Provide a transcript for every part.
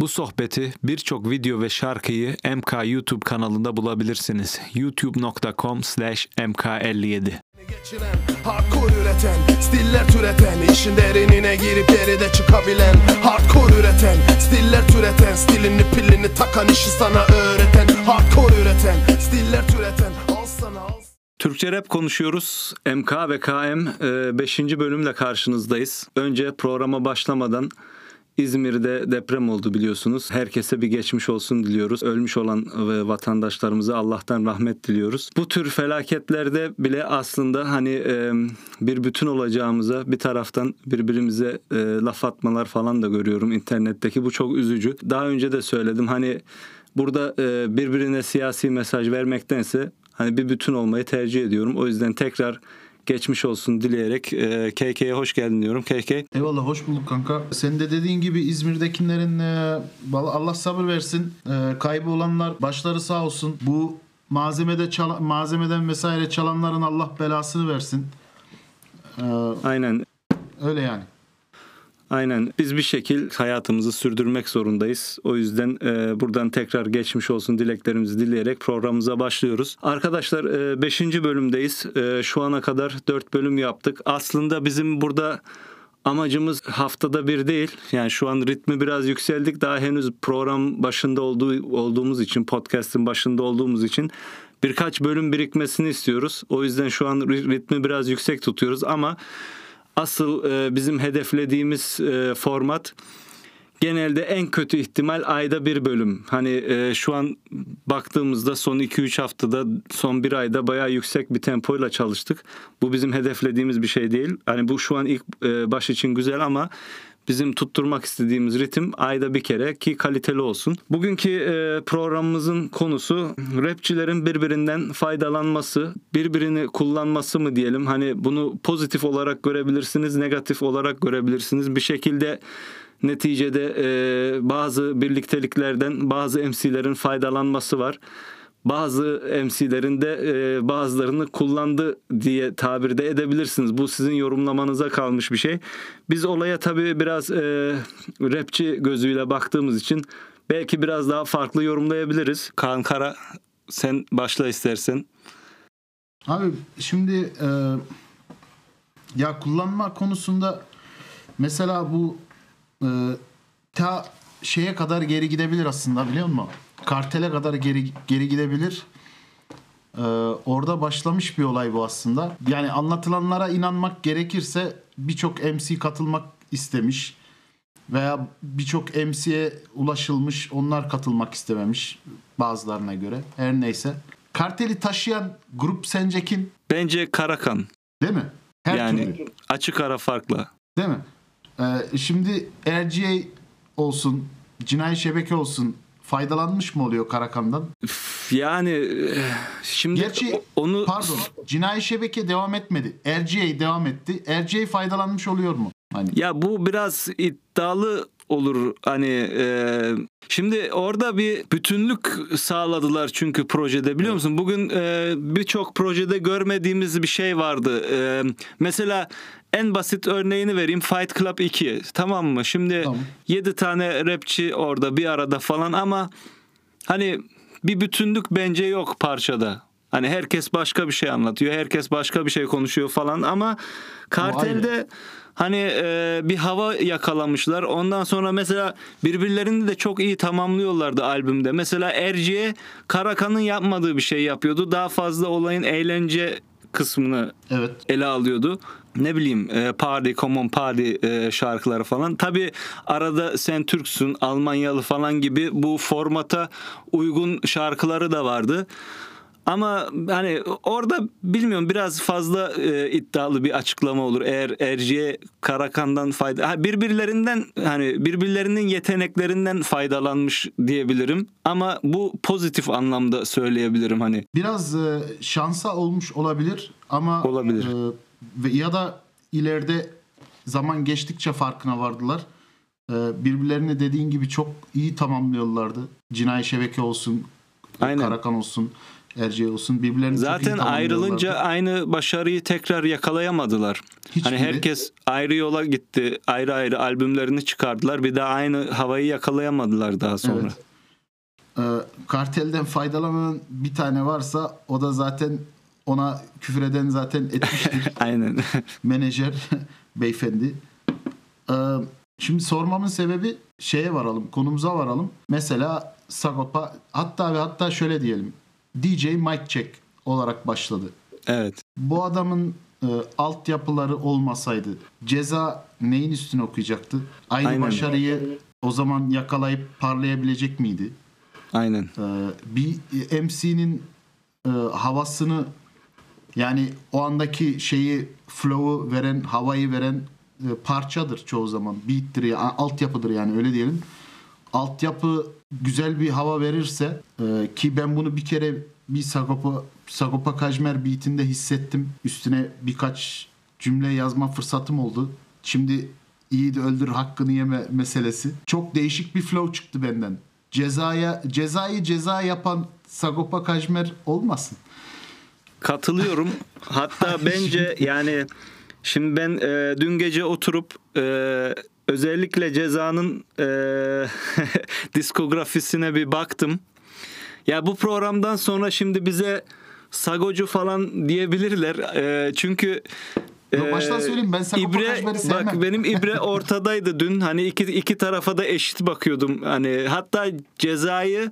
Bu sohbeti birçok video ve şarkıyı MK YouTube kanalında bulabilirsiniz. youtube.com slash mk57 Geçiren, hardcore üreten, stiller türeten işin derinine girip geride çıkabilen Hardcore üreten, stiller türeten Stilini pilini takan işi sana öğreten Hardcore üreten, stiller türeten Al sana al Türkçe rap konuşuyoruz. MK ve KM 5. bölümle karşınızdayız. Önce programa başlamadan İzmir'de deprem oldu biliyorsunuz. Herkese bir geçmiş olsun diliyoruz. Ölmüş olan vatandaşlarımıza Allah'tan rahmet diliyoruz. Bu tür felaketlerde bile aslında hani bir bütün olacağımıza bir taraftan birbirimize laf atmalar falan da görüyorum internetteki. Bu çok üzücü. Daha önce de söyledim hani burada birbirine siyasi mesaj vermektense hani bir bütün olmayı tercih ediyorum. O yüzden tekrar geçmiş olsun dileyerek e, KK'ye hoş geldin diyorum. KK. Eyvallah hoş bulduk kanka. Senin de dediğin gibi İzmir'dekilerin e, Allah sabır versin. E, kaybı olanlar başları sağ olsun. Bu malzemede çal- malzemeden vesaire çalanların Allah belasını versin. E, Aynen. öyle yani. Aynen. Biz bir şekil hayatımızı sürdürmek zorundayız. O yüzden e, buradan tekrar geçmiş olsun dileklerimizi dileyerek programımıza başlıyoruz. Arkadaşlar 5. E, bölümdeyiz. E, şu ana kadar 4 bölüm yaptık. Aslında bizim burada amacımız haftada bir değil. Yani şu an ritmi biraz yükseldik. Daha henüz program başında olduğu, olduğumuz için, podcast'in başında olduğumuz için birkaç bölüm birikmesini istiyoruz. O yüzden şu an ritmi biraz yüksek tutuyoruz ama asıl e, bizim hedeflediğimiz e, format genelde en kötü ihtimal ayda bir bölüm. Hani e, şu an baktığımızda son 2-3 haftada son bir ayda bayağı yüksek bir tempoyla çalıştık. Bu bizim hedeflediğimiz bir şey değil. Hani bu şu an ilk e, baş için güzel ama bizim tutturmak istediğimiz ritim ayda bir kere ki kaliteli olsun. Bugünkü e, programımızın konusu rapçilerin birbirinden faydalanması, birbirini kullanması mı diyelim. Hani bunu pozitif olarak görebilirsiniz, negatif olarak görebilirsiniz. Bir şekilde neticede e, bazı birlikteliklerden bazı MC'lerin faydalanması var bazı MC'lerin de e, bazılarını kullandı diye tabir de edebilirsiniz. Bu sizin yorumlamanıza kalmış bir şey. Biz olaya tabii biraz e, rapçi gözüyle baktığımız için belki biraz daha farklı yorumlayabiliriz. Kaan Kara sen başla istersen. Abi şimdi e, ya kullanma konusunda mesela bu e, ta şeye kadar geri gidebilir aslında biliyor musun? Kartele kadar geri geri gidebilir. Ee, orada başlamış bir olay bu aslında. Yani anlatılanlara inanmak gerekirse birçok MC katılmak istemiş veya birçok MC'ye ulaşılmış onlar katılmak istememiş bazılarına göre. Her neyse. Karteli taşıyan grup sence kim? Bence Karakan. Değil mi? Her yani türlü. açık ara farklı. Değil mi? Ee, şimdi RGA olsun, Cinayi Şebeke olsun, faydalanmış mı oluyor Karakan'dan? Yani eh, şimdi Gerçi, onu pardon cinayi şebeke devam etmedi. RGA devam etti. RGA faydalanmış oluyor mu? Hani. Ya bu biraz iddialı olur. Hani e, şimdi orada bir bütünlük sağladılar çünkü projede. Biliyor musun? Bugün e, birçok projede görmediğimiz bir şey vardı. E, mesela en basit örneğini vereyim. Fight Club 2 tamam mı? Şimdi tamam. 7 tane rapçi orada bir arada falan ama hani bir bütünlük bence yok parçada. Hani herkes başka bir şey anlatıyor herkes başka bir şey konuşuyor falan ama kartelde hani e, bir hava yakalamışlar. Ondan sonra mesela birbirlerini de çok iyi tamamlıyorlardı albümde. Mesela Erciye Karakan'ın yapmadığı bir şey yapıyordu. Daha fazla olayın eğlence kısmını evet. ele alıyordu. Ne bileyim e, Party, Common Party e, şarkıları falan. Tabi arada Sen Türksün, Almanyalı falan gibi bu formata uygun şarkıları da vardı. Ama hani orada bilmiyorum biraz fazla e, iddialı bir açıklama olur. Eğer Erciye Karakan'dan fayda ha, birbirlerinden hani birbirlerinin yeteneklerinden faydalanmış diyebilirim. Ama bu pozitif anlamda söyleyebilirim hani. Biraz e, şansa olmuş olabilir ama olabilir. E, ya da ileride zaman geçtikçe farkına vardılar. E, birbirlerini dediğin gibi çok iyi tamamlıyorlardı. Cinayi şebeke olsun, Aynen. Karakan olsun. Erciyes olsun birbirlerini Zaten ayrılınca aynı başarıyı tekrar yakalayamadılar. Hiçbiri. Hani herkes ayrı yola gitti. Ayrı ayrı albümlerini çıkardılar. Bir daha aynı havayı yakalayamadılar daha sonra. Evet. Ee, kartelden faydalanan bir tane varsa o da zaten ona küfür eden zaten etmiştir. Aynen. menajer beyefendi. Ee, şimdi sormamın sebebi şeye varalım, konumuza varalım. Mesela Sagopa hatta ve hatta şöyle diyelim. DJ Mike Check olarak başladı. evet. Bu adamın e, altyapıları olmasaydı ceza neyin üstüne okuyacaktı? Aynı Aynen. başarıyı o zaman yakalayıp parlayabilecek miydi? Aynen. Ee, bir MC'nin e, havasını yani o andaki şeyi flow'u veren, havayı veren e, parçadır çoğu zaman. Beat'tir ya, altyapıdır yani öyle diyelim. Altyapı güzel bir hava verirse e, ki ben bunu bir kere bir Sagopa Sagopa Kajmer beat'inde hissettim. Üstüne birkaç cümle yazma fırsatım oldu. Şimdi iyi de öldür hakkını yeme meselesi. Çok değişik bir flow çıktı benden. Cezaya cezayı ceza yapan Sagopa Kajmer olmasın. Katılıyorum. Hatta bence yani şimdi ben e, dün gece oturup e, özellikle cezanın e, diskografisine bir baktım. Ya bu programdan sonra şimdi bize sagocu falan diyebilirler. E, çünkü Yo, baştan söyleyeyim, ben Sagopa İbre, Kajmer'i sevmem. bak benim İbre ortadaydı dün. Hani iki iki tarafa da eşit bakıyordum. Hani hatta cezayı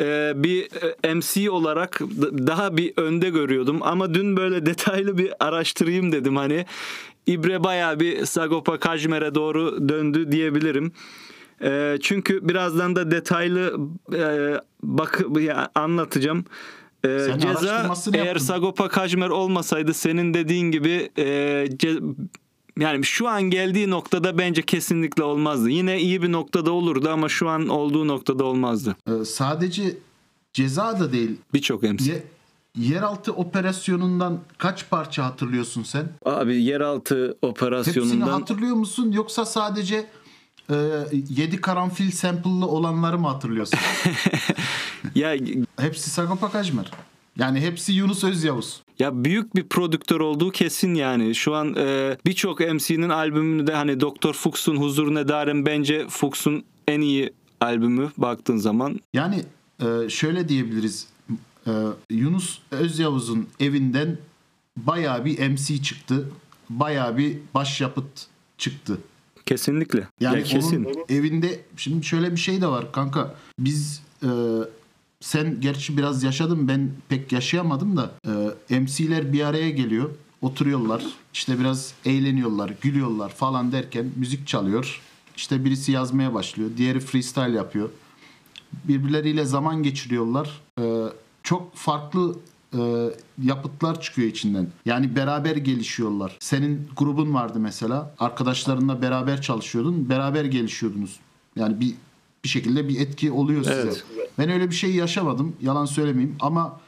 e, bir e, MC olarak daha bir önde görüyordum ama dün böyle detaylı bir araştırayım dedim hani İbre bayağı bir Sagopa Kajmer'e doğru döndü diyebilirim. E, çünkü birazdan da detaylı e, bak ya, anlatacağım. E, Sen ceza eğer yaptın. Sagopa Kajmer olmasaydı senin dediğin gibi e, ce- yani şu an geldiği noktada bence kesinlikle olmazdı. Yine iyi bir noktada olurdu ama şu an olduğu noktada olmazdı. Ee, sadece ceza da değil. Birçok MC. Ye, yeraltı operasyonundan kaç parça hatırlıyorsun sen? Abi yeraltı Hepsini operasyonundan hatırlıyor musun yoksa sadece e, 7 karanfil sample'lı olanları mı hatırlıyorsun? ya hepsi Sagopa Kajmer. Yani hepsi Yunus Özyavuz. Ya büyük bir prodüktör olduğu kesin yani. Şu an e, birçok MC'nin albümünü de hani Doktor Fuchs'un Huzur Nedarem bence Fuchs'un en iyi albümü baktığın zaman. Yani e, şöyle diyebiliriz. E, Yunus Özyavuz'un evinden bayağı bir MC çıktı. Bayağı bir başyapıt çıktı. Kesinlikle. Yani ya kesin. onun evinde şimdi şöyle bir şey de var kanka. Biz e, sen gerçi biraz yaşadın ben pek yaşayamadım da e, MC'ler bir araya geliyor. Oturuyorlar. işte biraz eğleniyorlar, gülüyorlar falan derken müzik çalıyor. İşte birisi yazmaya başlıyor. Diğeri freestyle yapıyor. Birbirleriyle zaman geçiriyorlar. E, çok farklı e, yapıtlar çıkıyor içinden. Yani beraber gelişiyorlar. Senin grubun vardı mesela. Arkadaşlarınla beraber çalışıyordun. Beraber gelişiyordunuz. Yani bir bir şekilde bir etki oluyor size. Evet. Ben öyle bir şey yaşamadım. Yalan söylemeyeyim ama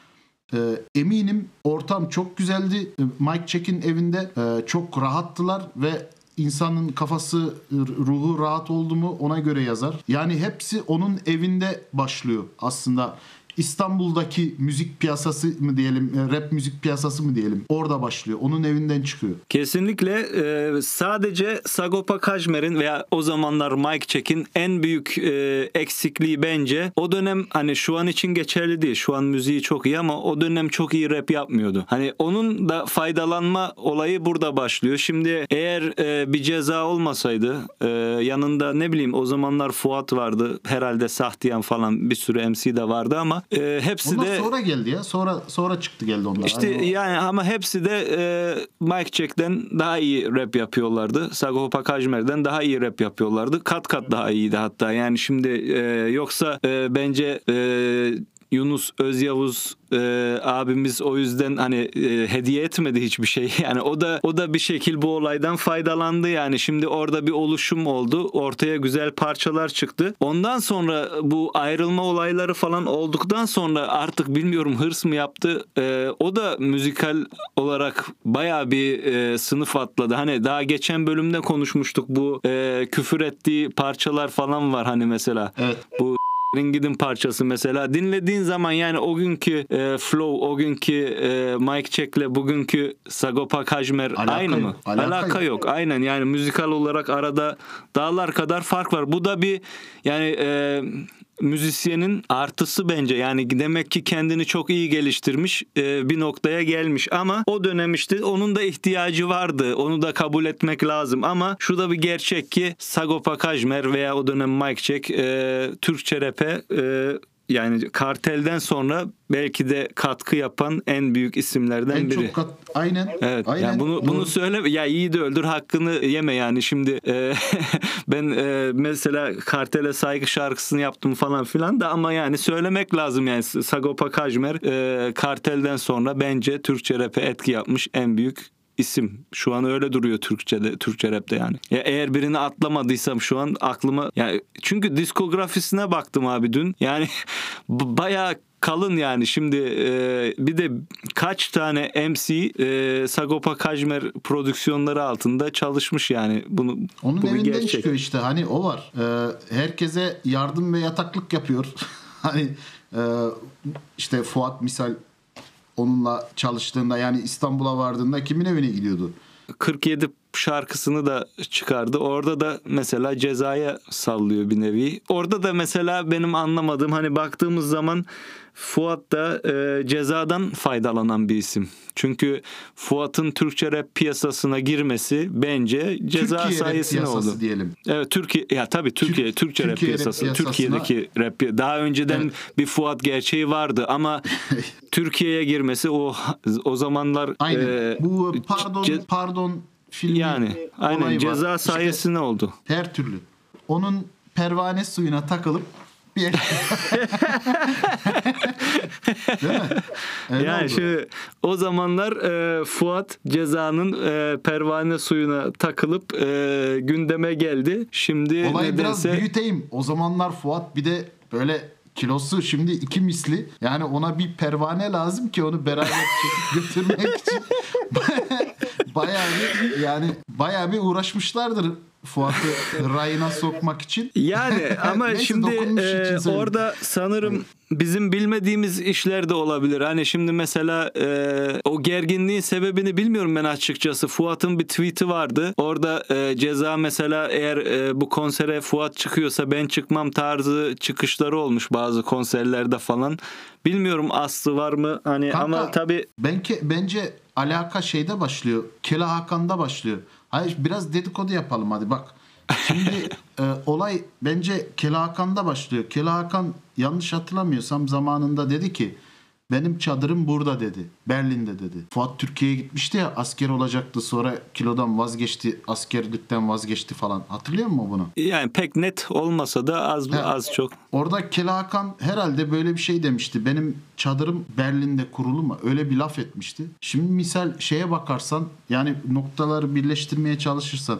e, eminim ortam çok güzeldi. E, Mike Check'in evinde e, çok rahattılar ve insanın kafası, ruhu rahat oldu mu ona göre yazar. Yani hepsi onun evinde başlıyor aslında. İstanbul'daki müzik piyasası mı diyelim, e, rap müzik piyasası mı diyelim orada başlıyor. Onun evinden çıkıyor. Kesinlikle e, sadece Sagopa Kajmer'in veya o zamanlar Mike Check'in en büyük e, eksikliği bence o dönem hani şu an için geçerli değil. Şu an müziği çok iyi ama o dönem çok iyi rap yapmıyordu. Hani onun da faydalanma olayı burada başlıyor. Şimdi eğer e, bir ceza olmasaydı e, yanında ne bileyim o zamanlar Fuat vardı. Herhalde Sahtiyan falan bir sürü MC de vardı ama e, hepsi Onlar de sonra geldi ya. Sonra sonra çıktı geldi onlar. işte Hani o- yani ama hepsi de e, Mike Check'ten daha iyi rap yapıyorlardı. Sagopa Kajmer'den daha iyi rap yapıyorlardı. Kat kat daha iyiydi hatta. Yani şimdi e, yoksa e, bence e, Yunus Özyavuz e, abimiz o yüzden hani e, hediye etmedi hiçbir şey. Yani o da o da bir şekil bu olaydan faydalandı yani. Şimdi orada bir oluşum oldu. Ortaya güzel parçalar çıktı. Ondan sonra bu ayrılma olayları falan olduktan sonra artık bilmiyorum hırs mı yaptı. E, o da müzikal olarak baya bir e, sınıf atladı. Hani daha geçen bölümde konuşmuştuk bu e, küfür ettiği parçalar falan var hani mesela. Evet. Bu gidin parçası mesela dinlediğin zaman yani o günkü e, flow o günkü e, mic check'le bugünkü Sagopa Kajmer Alaka aynı yok, mı? alaka Alaka, yok. yok. Aynen yani müzikal olarak arada dağlar kadar fark var. Bu da bir yani e, müzisyenin artısı bence. Yani demek ki kendini çok iyi geliştirmiş e, bir noktaya gelmiş ama o dönem işte onun da ihtiyacı vardı. Onu da kabul etmek lazım ama şu da bir gerçek ki Sagopa Kajmer veya o dönem Mike Check e, Türkçe rap'e e, yani kartelden sonra belki de katkı yapan en büyük isimlerden En biri. çok kat, aynen. Evet. aynen. Yani bunu bunu söyle ya iyi de öldür hakkını yeme yani şimdi e, ben e, mesela Kartel'e saygı şarkısını yaptım falan filan da ama yani söylemek lazım yani Sagopa Kajmer e, Kartel'den sonra bence Türkçe rap'e etki yapmış en büyük isim. Şu an öyle duruyor Türkçe'de, Türkçe rap'te yani. Ya eğer birini atlamadıysam şu an aklıma yani çünkü diskografisine baktım abi dün. Yani bayağı kalın yani şimdi e, bir de kaç tane MC e, Sagopa Kajmer prodüksiyonları altında çalışmış yani bunu Onun bu evinden gerçek. çıkıyor işte. Hani o var. Ee, herkese yardım ve yataklık yapıyor. hani e, işte Fuat misal onunla çalıştığında yani İstanbul'a vardığında kimin evine gidiyordu? 47 şarkısını da çıkardı. Orada da mesela cezaya sallıyor bir nevi. Orada da mesela benim anlamadığım hani baktığımız zaman Fuat da e, cezadan faydalanan bir isim. Çünkü Fuat'ın Türkçe rap piyasasına girmesi bence ceza Türkiye rap sayesinde piyasası oldu. diyelim. Evet Türkiye ya tabii Türkiye Türk- Türkçe rap Türkiye rap piyasası piyasasına- Türkiye'deki rap daha önceden Evet. bir Fuat gerçeği vardı ama Türkiye'ye girmesi o o zamanlar Aynen. e, Bu pardon ce- pardon filmi yani aynen olayı var. ceza İşte sayesinde oldu. her türlü. Onun pervane suyuna takılıp bir Değil mi? Öyle yani oldu. şimdi o zamanlar e, Fuat cezanın e, pervane suyuna takılıp e, gündeme geldi. Şimdi Olayı biraz nedense büyüteyim. O zamanlar Fuat bir de böyle kilosu şimdi iki misli. Yani ona bir pervane lazım ki onu beraber götürmek için. Bayağı bir yani bayağı bir uğraşmışlardır Fuat'ı rayına sokmak için. yani ama Neyse, şimdi e, için orada sanırım bizim bilmediğimiz işler de olabilir. Hani şimdi mesela e, o gerginliğin sebebini bilmiyorum ben açıkçası. Fuat'ın bir tweet'i vardı. Orada e, ceza mesela eğer e, bu konsere Fuat çıkıyorsa ben çıkmam tarzı çıkışları olmuş bazı konserlerde falan. Bilmiyorum aslı var mı hani Kanka, ama tabii Benke, bence alaka şeyde başlıyor. Kela Hakan'da başlıyor. Hayır biraz dedikodu yapalım hadi bak. Şimdi e, olay bence Kela Hakan'da başlıyor. Kela Hakan yanlış hatırlamıyorsam zamanında dedi ki benim çadırım burada dedi. Berlin'de dedi. Fuat Türkiye'ye gitmişti ya asker olacaktı sonra kilodan vazgeçti askerlikten vazgeçti falan. Hatırlıyor musun bunu? yani pek net olmasa da az He. az çok. Orada Kela Hakan herhalde böyle bir şey demişti. Benim çadırım Berlin'de kurulu mu? Öyle bir laf etmişti. Şimdi misal şeye bakarsan yani noktaları birleştirmeye çalışırsan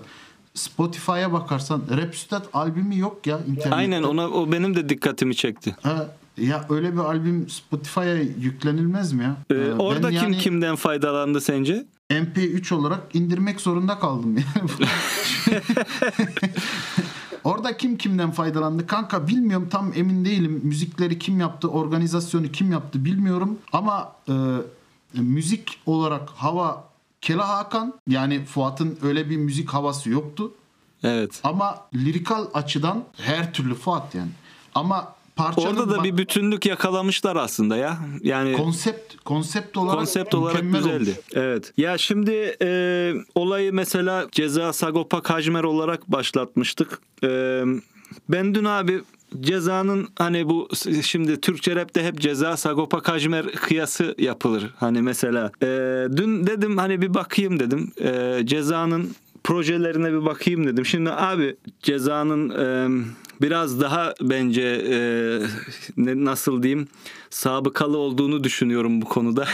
Spotify'a bakarsan Rhapsody albümü yok ya internette. Aynen ona o benim de dikkatimi çekti. Ha, ya öyle bir albüm Spotify'a yüklenilmez mi ya? Ee, Ee, orada kim yani kimden faydalandı sence? MP3 olarak indirmek zorunda kaldım yani. Orada kim kimden faydalandı? Kanka bilmiyorum tam emin değilim. Müzikleri kim yaptı, organizasyonu kim yaptı bilmiyorum. Ama e, müzik olarak hava Kela Hakan yani Fuat'ın öyle bir müzik havası yoktu. Evet. Ama lirikal açıdan her türlü Fuat yani. Ama parçanın Orada da bir bütünlük yakalamışlar aslında ya. Yani konsept konsept olarak konsept olarak güzeldi. olmuş. Evet. Ya şimdi e, olayı mesela Ceza Sagopa Kajmer olarak başlatmıştık. E, ben dün abi Ceza'nın hani bu şimdi Türkçe rapte hep Ceza Sagopa Kajmer kıyası yapılır. Hani mesela e, dün dedim hani bir bakayım dedim. E, Ceza'nın projelerine bir bakayım dedim. Şimdi abi Ceza'nın e, biraz daha bence e, nasıl diyeyim sabıkalı olduğunu düşünüyorum bu konuda.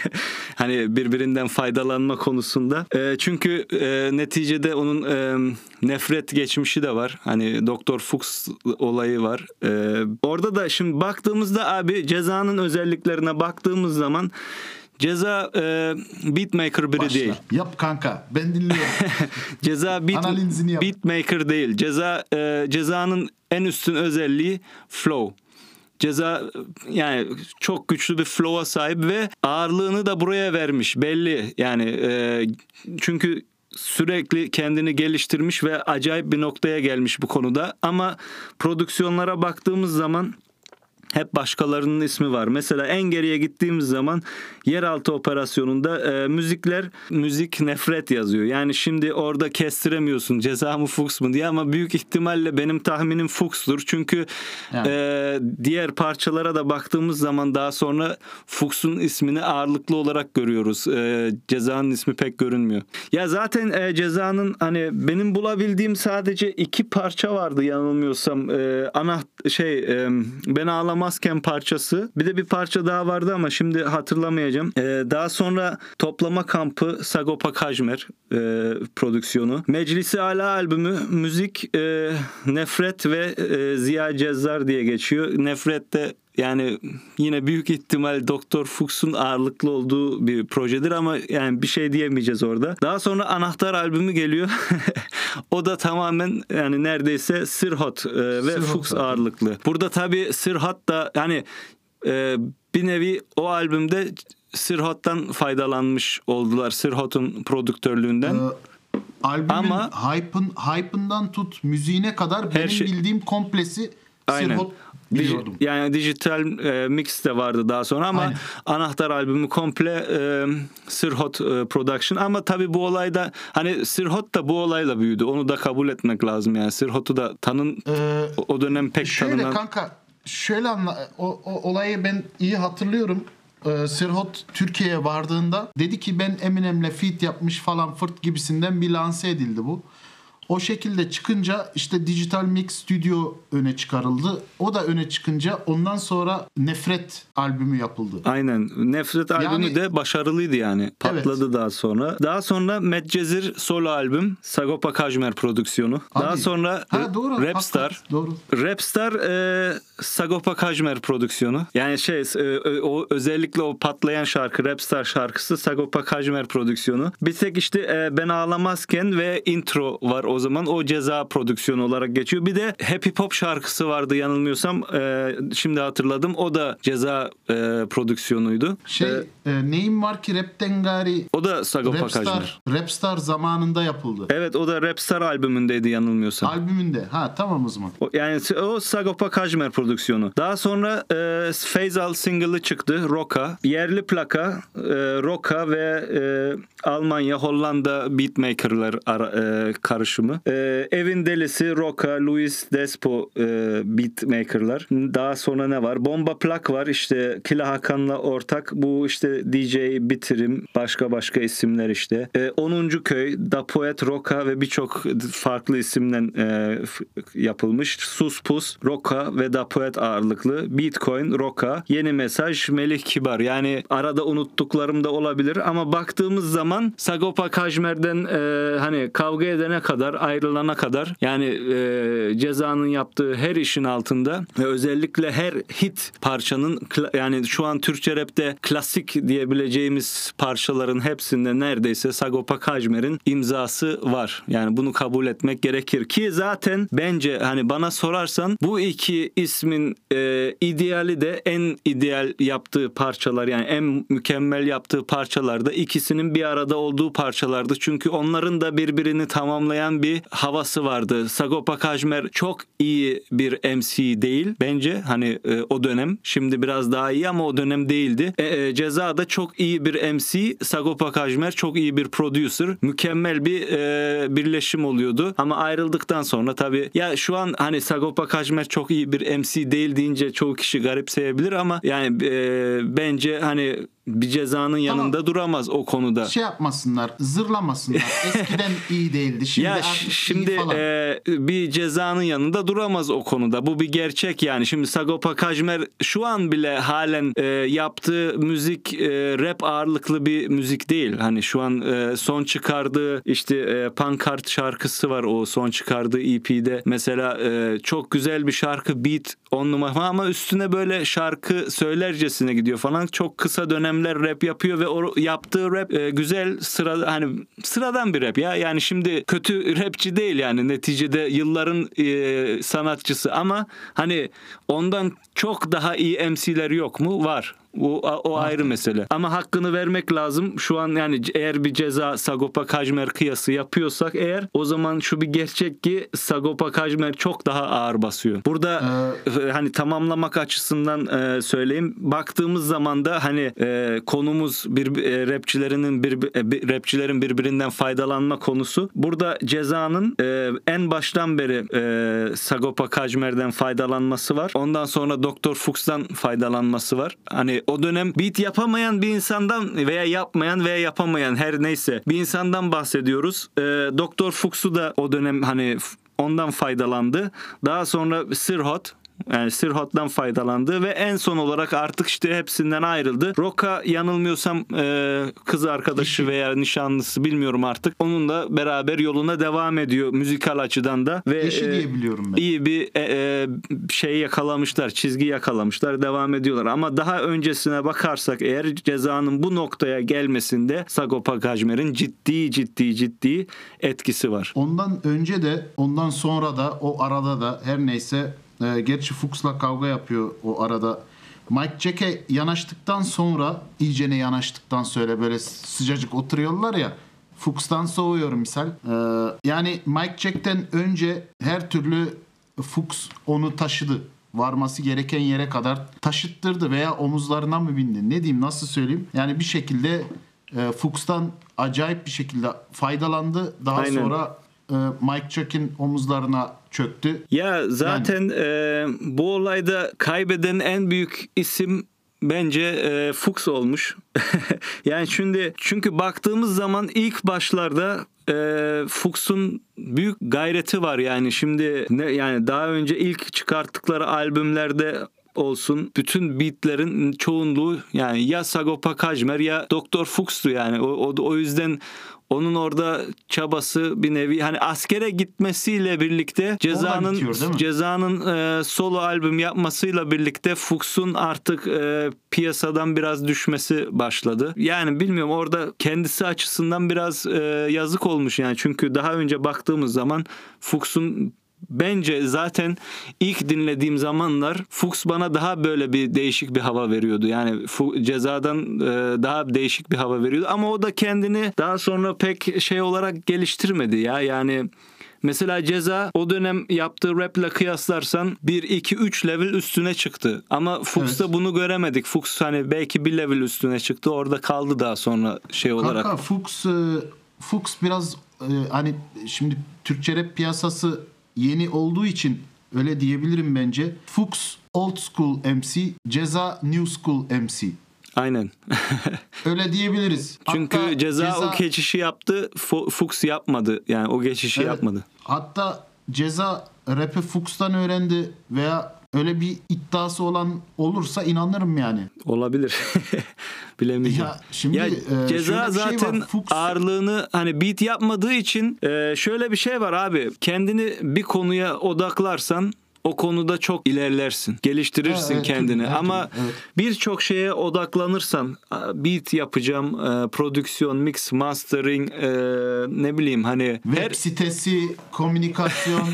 hani birbirinden faydalanma konusunda. E, çünkü e, neticede onun e, nefret geçmişi de var. Hani Doktor Fuchs olayı var. E, orada da şimdi baktığımızda abi cezanın özelliklerine baktığımız zaman Ceza e, beatmaker biri Başla. değil. Yap kanka. Ben dinliyorum. Ceza beat, Analizini yap. beatmaker değil. Ceza e, cezanın en üstün özelliği flow. Ceza yani çok güçlü bir flow'a sahip ve ağırlığını da buraya vermiş belli. Yani e, çünkü sürekli kendini geliştirmiş ve acayip bir noktaya gelmiş bu konuda. Ama prodüksiyonlara baktığımız zaman hep başkalarının ismi var. Mesela en geriye gittiğimiz zaman yeraltı operasyonunda e, müzikler müzik nefret yazıyor. Yani şimdi orada kestiremiyorsun ceza mı Fuchs mu diye ama büyük ihtimalle benim tahminim Fuchs'tur. Çünkü Yani. e, diğer parçalara da baktığımız zaman daha sonra Fuchs'un ismini ağırlıklı olarak görüyoruz. E, cezanın ismi pek görünmüyor. Ya zaten e, cezanın hani benim bulabildiğim sadece iki parça vardı yanılmıyorsam. E, ana şey e, ben ağlamazken parçası. Bir de bir parça daha vardı ama şimdi hatırlamayacağım. E, daha sonra toplama kampı Sagopa Kajmer e, prodüksiyonu. Meclisi Ala albümü müzik e, Nefret ve e, Ziya Cezzar diye geçiyor. Nefret de yani yine büyük ihtimal Doktor Fuchs'un ağırlıklı olduğu bir projedir ama yani bir şey diyemeyeceğiz orada. Daha sonra Anahtar albümü geliyor. o da tamamen yani neredeyse Sirhot e, ve Sirhot Fuchs zaten. ağırlıklı. Burada tabii Sirhot da yani e, bir nevi o albümde Sirhot'tan faydalanmış oldular. Sirhot'un prodüktörlüğünden. Ee, albümün Ama- hype'ın, hype'ından tut müziğine kadar benim şey- bildiğim komplesi Aynen. Sirhot Dij- biliyordum. yani dijital e, mix de vardı daha sonra ama Aynen. anahtar albümü komple e, Sirhot e, production ama tabii bu olayda hani Sirhot da bu olayla büyüdü. Onu da kabul etmek lazım yani. Sirhot'u da tanın Ee, o- dönem pek Şöyle tanınan kanka şöyle anla o, o olayı ben iyi hatırlıyorum. Ee, Sirhot Türkiye'ye vardığında dedi ki ben Eminem'le feat yapmış falan fırt gibisinden bir lanse edildi bu. O şekilde çıkınca işte Digital Mix Studio öne çıkarıldı. O da öne çıkınca ondan sonra Nefret albümü yapıldı. Aynen. Nefret albümü Yani- de başarılıydı yani. Patladı daha sonra. Daha sonra Medcezir solo albüm Sagopa Kajmer prodüksiyonu. daha Abi- sonra Ha doğru. Rapstar. hakikaten, Doğru. Rapstar e, Sagopa Kajmer prodüksiyonu. Yani şey e, o özellikle o patlayan şarkı Rapstar şarkısı Sagopa Kajmer prodüksiyonu. Bir tek işte e, Ben Ağlamazken ve intro var o zaman. O ceza prodüksiyonu olarak geçiyor. Bir de Happy Pop şarkısı vardı yanılmıyorsam. E, şimdi hatırladım. O da ceza e, prodüksiyonuydu. Şey E, e, neyim var ki Rapten gari o da Sagopa Kajmer. Rapstar, Rapstar zamanında yapıldı. Evet o da Rapstar albümündeydi yanılmıyorsam. Albümünde. Ha tamam o zaman. O- Yani o Sagopa Kajmer prodüksiyonu. Daha sonra e, Faisal single'ı çıktı. Roka. Yerli plaka e, Roka ve e, Almanya Hollanda beatmakerlar ara, e, karışımı. E, Evin Delisi Roka, Luis Despo e, beatmakerlar. Daha sonra ne var? Bomba Plak var. İşte Kila Hakan'la ortak. Bu işte DJ Bitirim. Başka başka isimler işte. E, 10. Köy, Da Poet Roka ve birçok farklı isimden e, yapılmış. Sus Pus, Roka ve Da Poet ağırlıklı. Bitcoin, Roka, Yeni Mesaj, Melih Kibar. Yani arada unuttuklarım da olabilir ama baktığımız zaman Sagopa Kajmer'den e, hani kavga edene kadar, ayrılana kadar yani e, cezanın yaptığı her işin altında ve özellikle her hit parçanın yani şu an Türkçe rapte klasik diyebileceğimiz parçaların hepsinde neredeyse Sagopa Kajmer'in imzası var. Yani bunu kabul etmek gerekir ki zaten bence hani bana sorarsan bu iki ismin e, ideali de en ideal yaptığı parçalar yani en mükemmel yaptığı parçalarda ikisinin bir arada olduğu parçalardı. Çünkü onların da birbirini tamamlayan bir havası vardı. Sagopa Kajmer çok iyi bir MC değil bence hani e, o dönem. Şimdi biraz daha iyi ama o dönem değildi. E, e, Ceza da çok iyi bir MC. Sagopa Kajmer çok iyi bir producer. Mükemmel bir e, birleşim oluyordu. Ama ayrıldıktan sonra tabii ya şu an hani Sagopa Kajmer çok iyi bir MC değil deyince çoğu kişi garipseyebilir ama yani e, bence hani bir cezanın yanında duramaz o konuda. Şey yapmasınlar, zırlamasınlar. Eskiden iyi değildi. Şimdi ya artık ş- iyi şimdi falan. e, bir cezanın yanında duramaz o konuda. Bu bir gerçek yani. Şimdi Sagopa Kajmer şu an bile halen e, yaptığı müzik e, rap ağırlıklı bir müzik değil. Hani şu an e, son çıkardığı işte e, Pankart şarkısı var o son çıkardığı EP'de. Mesela e, çok güzel bir şarkı beat on numara ama üstüne böyle şarkı söylercesine gidiyor falan. Çok kısa dönemler dönemler rap yapıyor ve o yaptığı rap e, güzel sıra hani sıradan bir rap ya. Yani şimdi kötü rapçi değil yani neticede yılların e, sanatçısı ama hani ondan çok daha iyi MC'ler yok mu? Var. O, o ayrı mesele. Ama hakkını vermek lazım. Şu an yani eğer bir ceza Sagopa Kajmer kıyası yapıyorsak eğer o zaman şu bir gerçek ki Sagopa Kajmer çok daha ağır basıyor. Burada e, hani tamamlamak açısından e, söyleyeyim. Baktığımız zaman da hani e, konumuz bir e, rapçilerinin bir, e, rapçilerin birbirinden faydalanma konusu. Burada cezanın e, en baştan beri e, Sagopa Kajmer'den faydalanması var. Ondan sonra Doktor Fuchs'tan faydalanması var. Hani o dönem beat yapamayan bir insandan veya yapmayan veya yapamayan her neyse bir insandan bahsediyoruz. E, Doktor Fuchs'u da o dönem hani ondan faydalandı. Daha sonra Sirhot yani Sirhot'tan faydalandı ve en son olarak artık işte hepsinden ayrıldı. Roka yanılmıyorsam e, kız arkadaşı veya nişanlısı bilmiyorum artık. Onunla beraber yoluna devam ediyor müzikal açıdan da ve Eşi e, diye biliyorum ben. iyi bir e, e, şey yakalamışlar, çizgi yakalamışlar, devam ediyorlar. Ama daha öncesine bakarsak eğer cezanın bu noktaya gelmesinde Sagopa Kajmer'in ciddi ciddi ciddi etkisi var. Ondan önce de ondan sonra da o arada da her neyse e, gerçi Fuchs'la kavga yapıyor o arada. Mike Jack'e yanaştıktan sonra iyicene yanaştıktan sonra böyle sıcacık oturuyorlar ya Fuchs'tan soğuyor misal. E, yani Mike Jack'ten önce her türlü Fuchs onu taşıdı. Varması gereken yere kadar taşıttırdı veya omuzlarına mı bindi? Ne diyeyim nasıl söyleyeyim? Yani bir şekilde e, Fuchs'tan acayip bir şekilde faydalandı. Daha Aynen. sonra Mike Jack'in omuzlarına çöktü. Ya zaten e, bu olayda kaybeden en büyük isim bence e, Fuchs olmuş. yani şimdi çünkü baktığımız zaman ilk başlarda e, Fuchs'un büyük gayreti var yani şimdi ne yani daha önce ilk çıkarttıkları albümlerde olsun bütün beatlerin çoğunluğu yani ya Sagopa Kajmer ya Doktor Fuchs'tu yani o, o, o yüzden onun orada çabası bir nevi hani askere gitmesiyle birlikte cezanın bitiyor, cezanın e, solo albüm yapmasıyla birlikte Fuchs'un artık e, piyasadan biraz düşmesi başladı. Yani bilmiyorum orada kendisi açısından biraz e, yazık olmuş yani çünkü daha önce baktığımız zaman Fuchs'un Bence zaten ilk dinlediğim zamanlar Fuchs bana daha böyle bir değişik bir hava veriyordu. Yani cezadan e, daha değişik bir hava veriyordu. Ama o da kendini daha sonra pek şey olarak geliştirmedi ya. Yani Mesela ceza o dönem yaptığı raple kıyaslarsan 1 2 3 level üstüne çıktı. Ama Fuchs'ta Evet. bunu göremedik. Fuchs hani belki bir level üstüne çıktı. Orada kaldı daha sonra şey olarak. Kanka Fuchs, e, Fuchs biraz e, hani şimdi Türkçe rap piyasası yeni olduğu için öyle diyebilirim bence. Fuchs old school MC, Ceza new school MC. Aynen. Öyle diyebiliriz. Çünkü Hatta ceza, o geçişi yaptı. Fu- Fuchs yapmadı. Yani o geçişi Evet. yapmadı. Hatta Ceza rap'i Fuchs'tan öğrendi veya öyle bir iddiası olan olursa inanırım yani. Olabilir. Bilemeyeceğim. Ya şimdi, ya e, ceza bir şey var. zaten Fuchs- ağırlığını hani beat yapmadığı için e, şöyle bir şey var abi. Kendini bir konuya odaklarsan o konuda çok ilerlersin. Geliştirirsin Evet, evet, kendini. her Ama evet. birçok şeye odaklanırsan beat yapacağım, e, prodüksiyon, mix, mastering e, ne bileyim hani Web her sitesi, komünikasyon.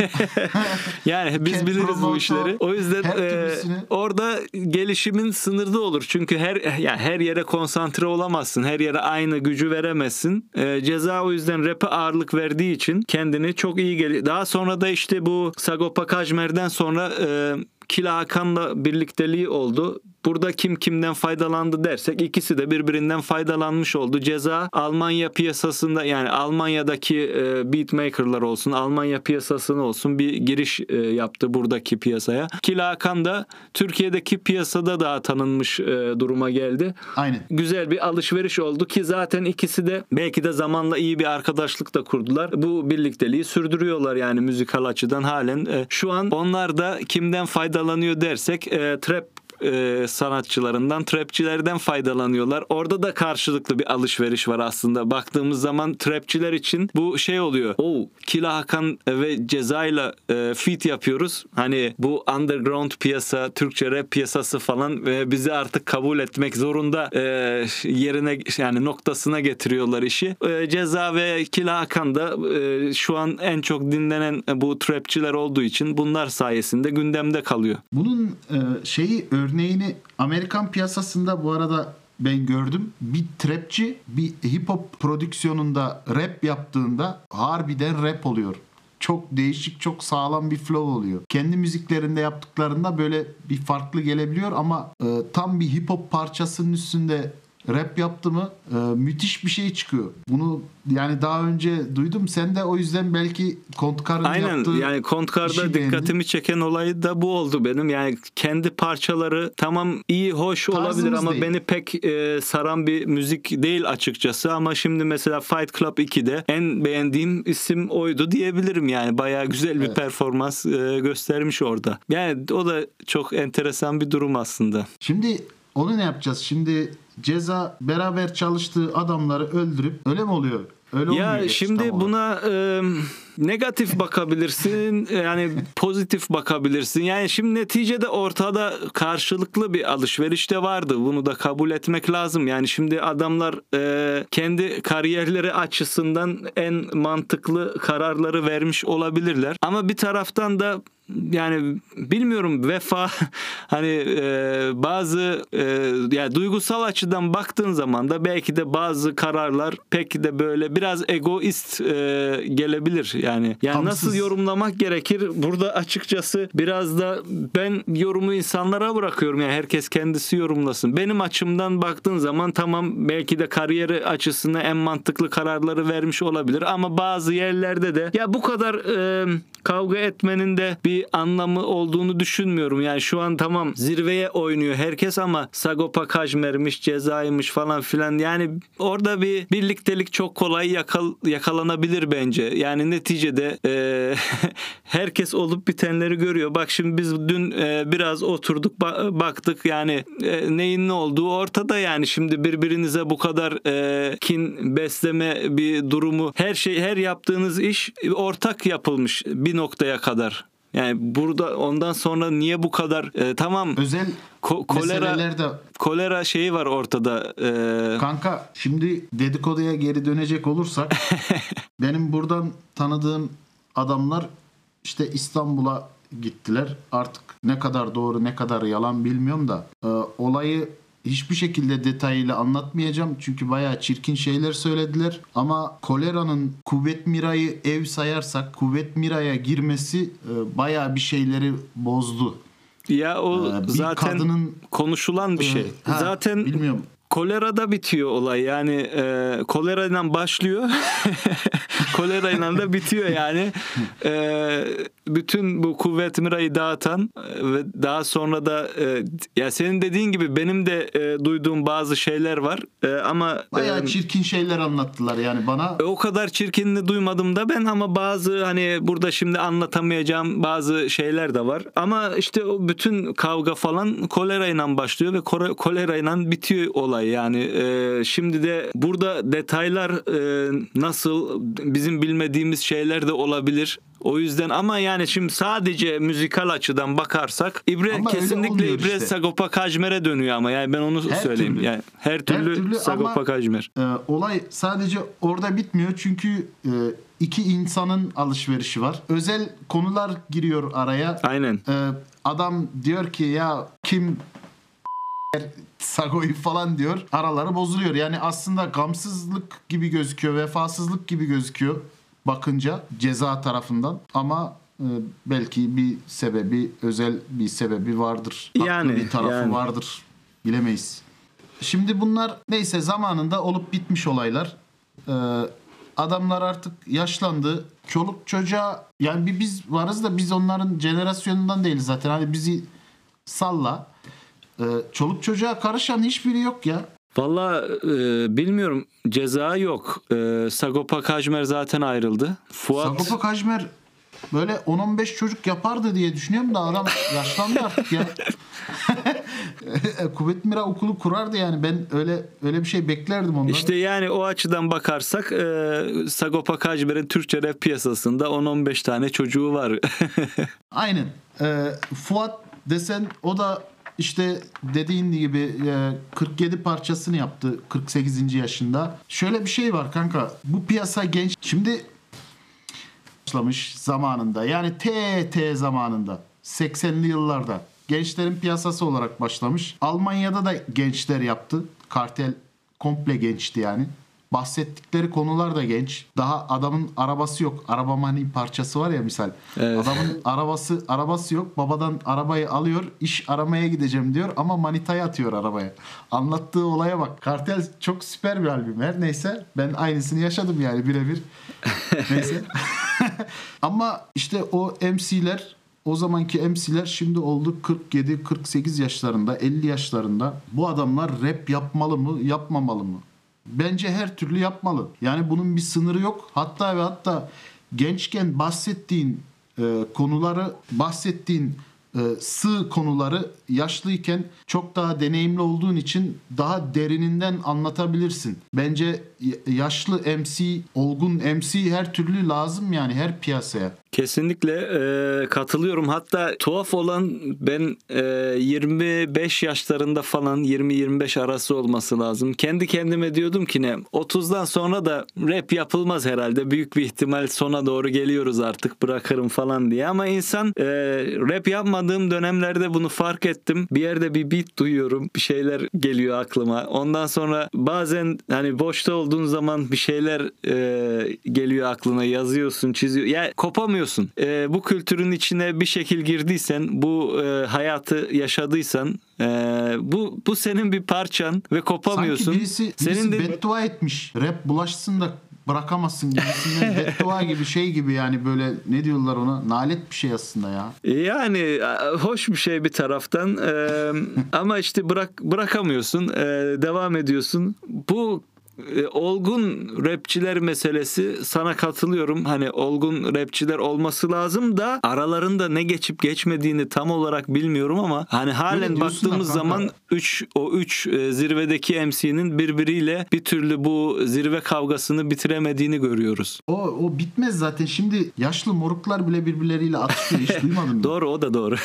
Yani biz biliriz bu işleri. O yüzden e, orada gelişimin sınırlı olur. Çünkü her yani her yere konsantre olamazsın. Her yere aynı gücü veremezsin. E, ceza o yüzden rap'e ağırlık verdiği için kendini çok iyi gel. Daha sonra da işte bu Sagopa Kajmer'den sonra e, Kila Hakan'la birlikteliği oldu. Burada kim kimden faydalandı dersek ikisi de birbirinden faydalanmış oldu. Ceza Almanya piyasasında yani Almanya'daki e, beatmakerlar olsun, Almanya piyasasına olsun bir giriş e, yaptı buradaki piyasaya. Kila Hakan da Türkiye'deki piyasada daha tanınmış e, duruma geldi. Aynen. Güzel bir alışveriş oldu ki zaten ikisi de belki de zamanla iyi bir arkadaşlık da kurdular. Bu birlikteliği sürdürüyorlar yani müzikal açıdan halen. E, şu an onlar da kimden faydalanıyor dersek e, trap e, sanatçılarından, trapçilerden faydalanıyorlar. Orada da karşılıklı bir alışveriş var aslında. Baktığımız zaman trapçiler için bu şey oluyor. O Kila Hakan ve Ceza'yla e, feat yapıyoruz. Hani bu underground piyasa, Türkçe rap piyasası falan ve bizi artık kabul etmek zorunda e, yerine yani noktasına getiriyorlar işi. E, Ceza ve Kila Hakan da e, şu an en çok dinlenen bu trapçiler olduğu için bunlar sayesinde gündemde kalıyor. Bunun e, şeyi örneğini Amerikan piyasasında bu arada ben gördüm. Bir trapçi bir hip hop prodüksiyonunda rap yaptığında harbiden rap oluyor. Çok değişik, çok sağlam bir flow oluyor. Kendi müziklerinde yaptıklarında böyle bir farklı gelebiliyor ama e, tam bir hip hop parçasının üstünde rap yaptı mı e, müthiş bir şey çıkıyor. Bunu yani daha önce duydum. Sen de o yüzden belki Kontkar'ın Aynen yaptığı yani Kontkar'da dikkatimi beğendin. çeken olay da bu oldu benim. Yani kendi parçaları tamam iyi hoş Tarzımız olabilir ama değil. beni pek e, saran bir müzik değil açıkçası ama şimdi mesela Fight Club 2'de en beğendiğim isim oydu diyebilirim yani. Bayağı güzel bir Evet. performans e, göstermiş orada. Yani o da çok enteresan bir durum aslında. Şimdi onu ne yapacağız? Şimdi ceza beraber çalıştığı adamları öldürüp öyle mi oluyor? Öyle olmuyor Ya şimdi buna e, negatif bakabilirsin yani pozitif bakabilirsin. Yani şimdi neticede ortada karşılıklı bir alışveriş de vardı. Bunu da kabul etmek lazım. Yani şimdi adamlar e, kendi kariyerleri açısından en mantıklı kararları vermiş olabilirler. Ama bir taraftan da yani bilmiyorum vefa hani e, bazı e, yani duygusal açıdan baktığın zaman da belki de bazı kararlar pek de böyle biraz egoist e, gelebilir yani. Yani Hamsız. nasıl yorumlamak gerekir? Burada açıkçası biraz da ben yorumu insanlara bırakıyorum. Yani herkes kendisi yorumlasın. Benim açımdan baktığın zaman tamam belki de kariyeri açısından en mantıklı kararları vermiş olabilir ama bazı yerlerde de ya bu kadar e, kavga etmenin de bir anlamı olduğunu düşünmüyorum. Yani şu an tamam zirveye oynuyor herkes ama Sagopa Kajmer'miş, Ceza'ymış falan filan. Yani orada bir birliktelik çok kolay yakal, yakalanabilir bence. Yani neticede e, herkes olup bitenleri görüyor. Bak şimdi biz dün e, biraz oturduk ba- baktık yani e, neyin ne olduğu ortada yani şimdi birbirinize bu kadar e, kin besleme bir durumu her şey her yaptığınız iş ortak yapılmış bir noktaya kadar. Yani burada ondan sonra niye bu kadar e, tamam özel ko- kolera meselelerde kolera şeyi var ortada. E, kanka şimdi dedikoduya geri dönecek olursak benim buradan tanıdığım adamlar işte İstanbul'a gittiler. Artık ne kadar doğru ne kadar yalan bilmiyorum da e, olayı hiçbir şekilde detayıyla anlatmayacağım. Çünkü bayağı çirkin şeyler söylediler. Ama koleranın Kuvvet Mira'yı ev sayarsak Kuvvet Mira'ya girmesi e, bayağı bir şeyleri bozdu. ya o Ee, bir zaten kadının- konuşulan bir şey. E, ha, zaten bilmiyorum. kolerada bitiyor olay. Yani e, kolerayla başlıyor. kolerayla da bitiyor yani. E, bütün bu kuvvet mirayı dağıtan e, ve daha sonra da e, ya senin dediğin gibi benim de e, duyduğum bazı şeyler var. E, ama Bayağı e, çirkin şeyler anlattılar yani bana. o kadar çirkinini duymadım da ben ama bazı hani burada şimdi anlatamayacağım bazı şeyler de var. Ama işte o bütün kavga falan kolerayla başlıyor ve kore- kolerayla bitiyor olay yani. Ee, şimdi de burada detaylar e, nasıl bizim bilmediğimiz şeyler de olabilir. O yüzden ama yani şimdi sadece müzikal açıdan bakarsak İbre Ama kesinlikle İbre işte. Sagopa Kajmer'e dönüyor ama yani ben onu Her söyleyeyim. türlü. Yani her türlü, türlü Sagopa ama- Kajmer. Ee, olay sadece orada bitmiyor çünkü e, iki insanın alışverişi var. Özel konular giriyor araya. Aynen. Ee, adam diyor ki ya kim Sago'yu falan diyor. Araları bozuluyor. Yani aslında gamsızlık gibi gözüküyor, vefasızlık gibi gözüküyor bakınca ceza tarafından ama e, belki bir sebebi, özel bir sebebi vardır. Haklı Yani, bir tarafı yani. vardır. Bilemeyiz. Şimdi bunlar neyse zamanında olup bitmiş olaylar. Ee, adamlar artık yaşlandı. Çoluk çocuğa yani bir biz varız da biz onların jenerasyonundan değiliz zaten. Hani bizi salla. Ee, çoluk çocuğa karışan hiçbiri yok ya. Valla e, bilmiyorum ceza yok. E, Sagopa Kajmer zaten ayrıldı. Fuat Sagopa Kajmer böyle 10-15 çocuk yapardı diye düşünüyorum da adam yaşlandı artık ya. Kuvvet Mira okulu kurardı yani ben öyle öyle bir şey beklerdim ondan. İşte yani o açıdan bakarsak e, Sagopa Kajmer'in Türkçe rap piyasasında 10-15 tane çocuğu var. Aynen. Ee, Fuat desen o da işte dediğin gibi e, 47 parçasını yaptı 48. yaşında. Şöyle bir şey var kanka. Bu piyasa genç. Şimdi başlamış zamanında. Yani TT zamanında. 80'li yıllarda. Gençlerin piyasası olarak başlamış. Almanya'da da gençler yaptı. Kartel komple gençti yani. Bahsettikleri konular da genç. Daha adamın arabası yok. Araba mani parçası var ya misal. Evet. Adamın arabası arabası yok. Babadan arabayı alıyor. iş aramaya gideceğim diyor ama manitayı atıyor arabaya. Anlattığı olaya bak. Kartel çok süper bir albüm. Her neyse ben aynısını yaşadım yani birebir. neyse. ama işte o MC'ler o zamanki MC'ler şimdi oldu 47-48 yaşlarında, 50 yaşlarında. Bu adamlar rap yapmalı mı, yapmamalı mı? Bence her türlü yapmalı. Yani bunun bir sınırı yok. Hatta ve hatta gençken bahsettiğin e, konuları, bahsettiğin e, sığ konuları yaşlıyken çok daha deneyimli olduğun için daha derininden anlatabilirsin. Bence yaşlı MC, olgun MC her türlü lazım yani her piyasaya. Kesinlikle e, katılıyorum. Hatta tuhaf olan ben e, 25 yaşlarında falan 20-25 arası olması lazım. Kendi kendime diyordum ki ne 30'dan sonra da rap yapılmaz herhalde. Büyük bir ihtimal sona doğru geliyoruz artık bırakırım falan diye. Ama insan e, rap yapmadığım dönemlerde bunu fark ettim. Bir yerde bir beat duyuyorum. Bir şeyler geliyor aklıma. Ondan sonra bazen hani boşta olduğun zaman bir şeyler e, geliyor aklına yazıyorsun çiziyor. Ya kopamıyorsun. E, bu kültürün içine bir şekil girdiysen bu e, hayatı yaşadıysan e, bu bu senin bir parçan ve kopamıyorsun. Sanki birisi, birisi senin de beddua etmiş. Rap bulaşsın da bırakamazsın gibisinden beddua gibi şey gibi yani böyle ne diyorlar ona nalet bir şey aslında ya. Yani hoş bir şey bir taraftan e, ama işte bırak bırakamıyorsun e, devam ediyorsun. Bu e, olgun rapçiler meselesi sana katılıyorum. Hani olgun rapçiler olması lazım da aralarında ne geçip geçmediğini tam olarak bilmiyorum ama hani halen baktığımız zaman 3 o 3 zirvedeki MC'nin birbiriyle bir türlü bu zirve kavgasını bitiremediğini görüyoruz. O, o bitmez zaten. Şimdi yaşlı moruklar bile birbirleriyle atışıyor. Hiç duymadın mı? Doğru o da doğru.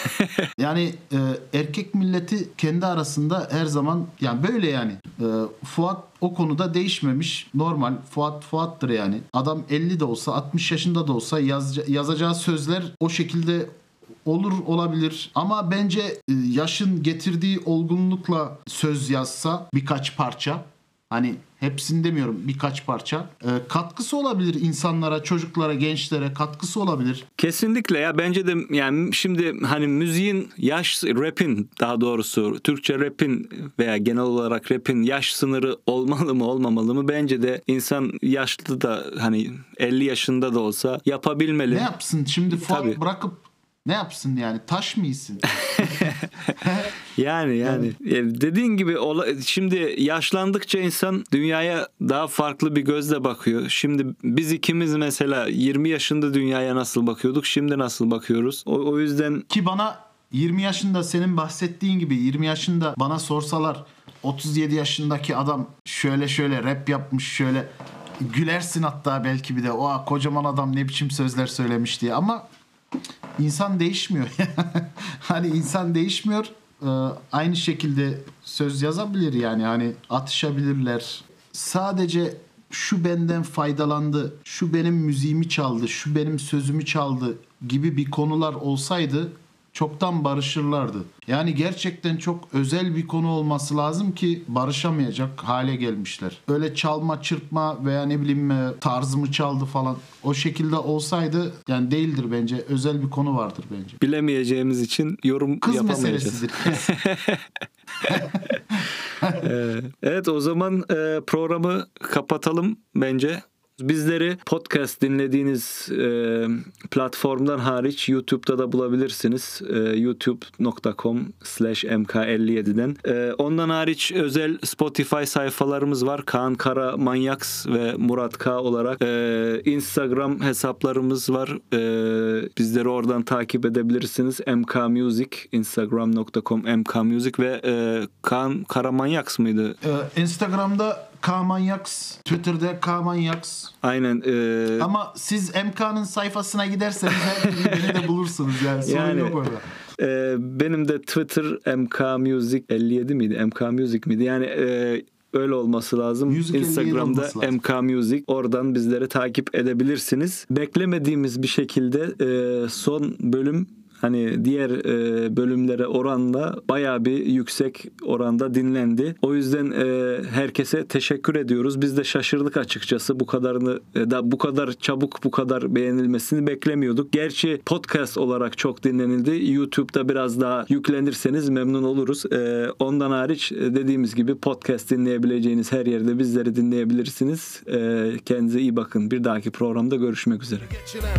Yani e, erkek milleti kendi arasında her zaman yani böyle yani. E, Fuat o konuda değişmemiş. Normal. Fuat Fuat'tır yani. Adam 50 de olsa 60 yaşında da olsa yazca- yazacağı sözler o şekilde olur olabilir ama bence e, yaşın getirdiği olgunlukla söz yazsa birkaç parça hani hepsini demiyorum birkaç parça e, katkısı olabilir insanlara, çocuklara, gençlere katkısı olabilir. Kesinlikle ya bence de yani şimdi hani müziğin yaş rap'in daha doğrusu Türkçe rap'in veya genel olarak rap'in yaş sınırı olmalı mı olmamalı mı bence de insan yaşlı da hani 50 yaşında da olsa yapabilmeli. Ne yapsın şimdi Tabii. bırakıp ne yapsın yani taş mı yesin? Yani yani E, dediğin gibi şimdi yaşlandıkça insan dünyaya daha farklı bir gözle bakıyor. Şimdi biz ikimiz mesela 20 yaşında dünyaya nasıl bakıyorduk, şimdi nasıl bakıyoruz? O, o yüzden Ki bana 20 yaşında senin bahsettiğin gibi 20 yaşında bana sorsalar 37 yaşındaki adam şöyle şöyle rap yapmış şöyle gülersin hatta belki bir de o kocaman adam ne biçim sözler söylemiş diye ama insan değişmiyor. hani insan değişmiyor. Ee, aynı şekilde söz yazabilir yani hani atışabilirler. Sadece şu benden faydalandı, şu benim müziğimi çaldı, şu benim sözümü çaldı gibi bir konular olsaydı çoktan barışırlardı. Yani gerçekten çok özel bir konu olması lazım ki barışamayacak hale gelmişler. Öyle çalma, çırpma veya ne bileyim e, tarzımı çaldı falan o şekilde olsaydı yani değildir bence. Özel bir konu vardır bence. bilemeyeceğimiz için yorum Kız yapamayacağız. meselesidir. Ee, Evet o zaman e, programı kapatalım bence. Bizleri podcast dinlediğiniz e, platformdan hariç YouTube'da da bulabilirsiniz. E, youtube.com slash mk57'den. E, ondan hariç özel Spotify sayfalarımız var. Kaan Kara Manyaks ve Murat K olarak. E, Instagram hesaplarımız var. E, bizleri oradan takip edebilirsiniz. MK Music, instagram.com MK Music ve e, Kaan Kara Manyaks mıydı? Ee, Instagram'da Kamanyaks, Twitter'da Kamanyaks. Aynen. E, Ama siz MK'nın sayfasına giderseniz her beni de bulursunuz yani. Sorun Yani- yok orada. Ee, benim de Twitter MK Music 57 miydi? MK Music miydi? Yani e, öyle olması lazım. Music 57 Instagram'da olması lazım. MK Music. Oradan bizleri takip edebilirsiniz. Beklemediğimiz bir şekilde e, son bölüm hani diğer e, bölümlere oranla bayağı bir yüksek oranda dinlendi. O yüzden e, herkese teşekkür ediyoruz. Biz de şaşırdık açıkçası bu kadarını e, da bu kadar çabuk bu kadar beğenilmesini beklemiyorduk. Gerçi podcast olarak çok dinlenildi. YouTube'da biraz daha yüklenirseniz memnun oluruz. E, ondan hariç e, dediğimiz gibi podcast dinleyebileceğiniz her yerde bizleri dinleyebilirsiniz. E, kendinize iyi bakın. Bir dahaki programda görüşmek üzere. geçiren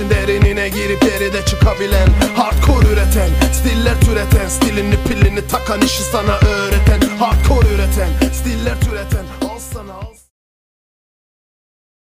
işin derinine girip geride çıkabilen Hardcore üreten Stiller türeten Stilini pilini takan işi sana öğreten Hardcore üreten Stiller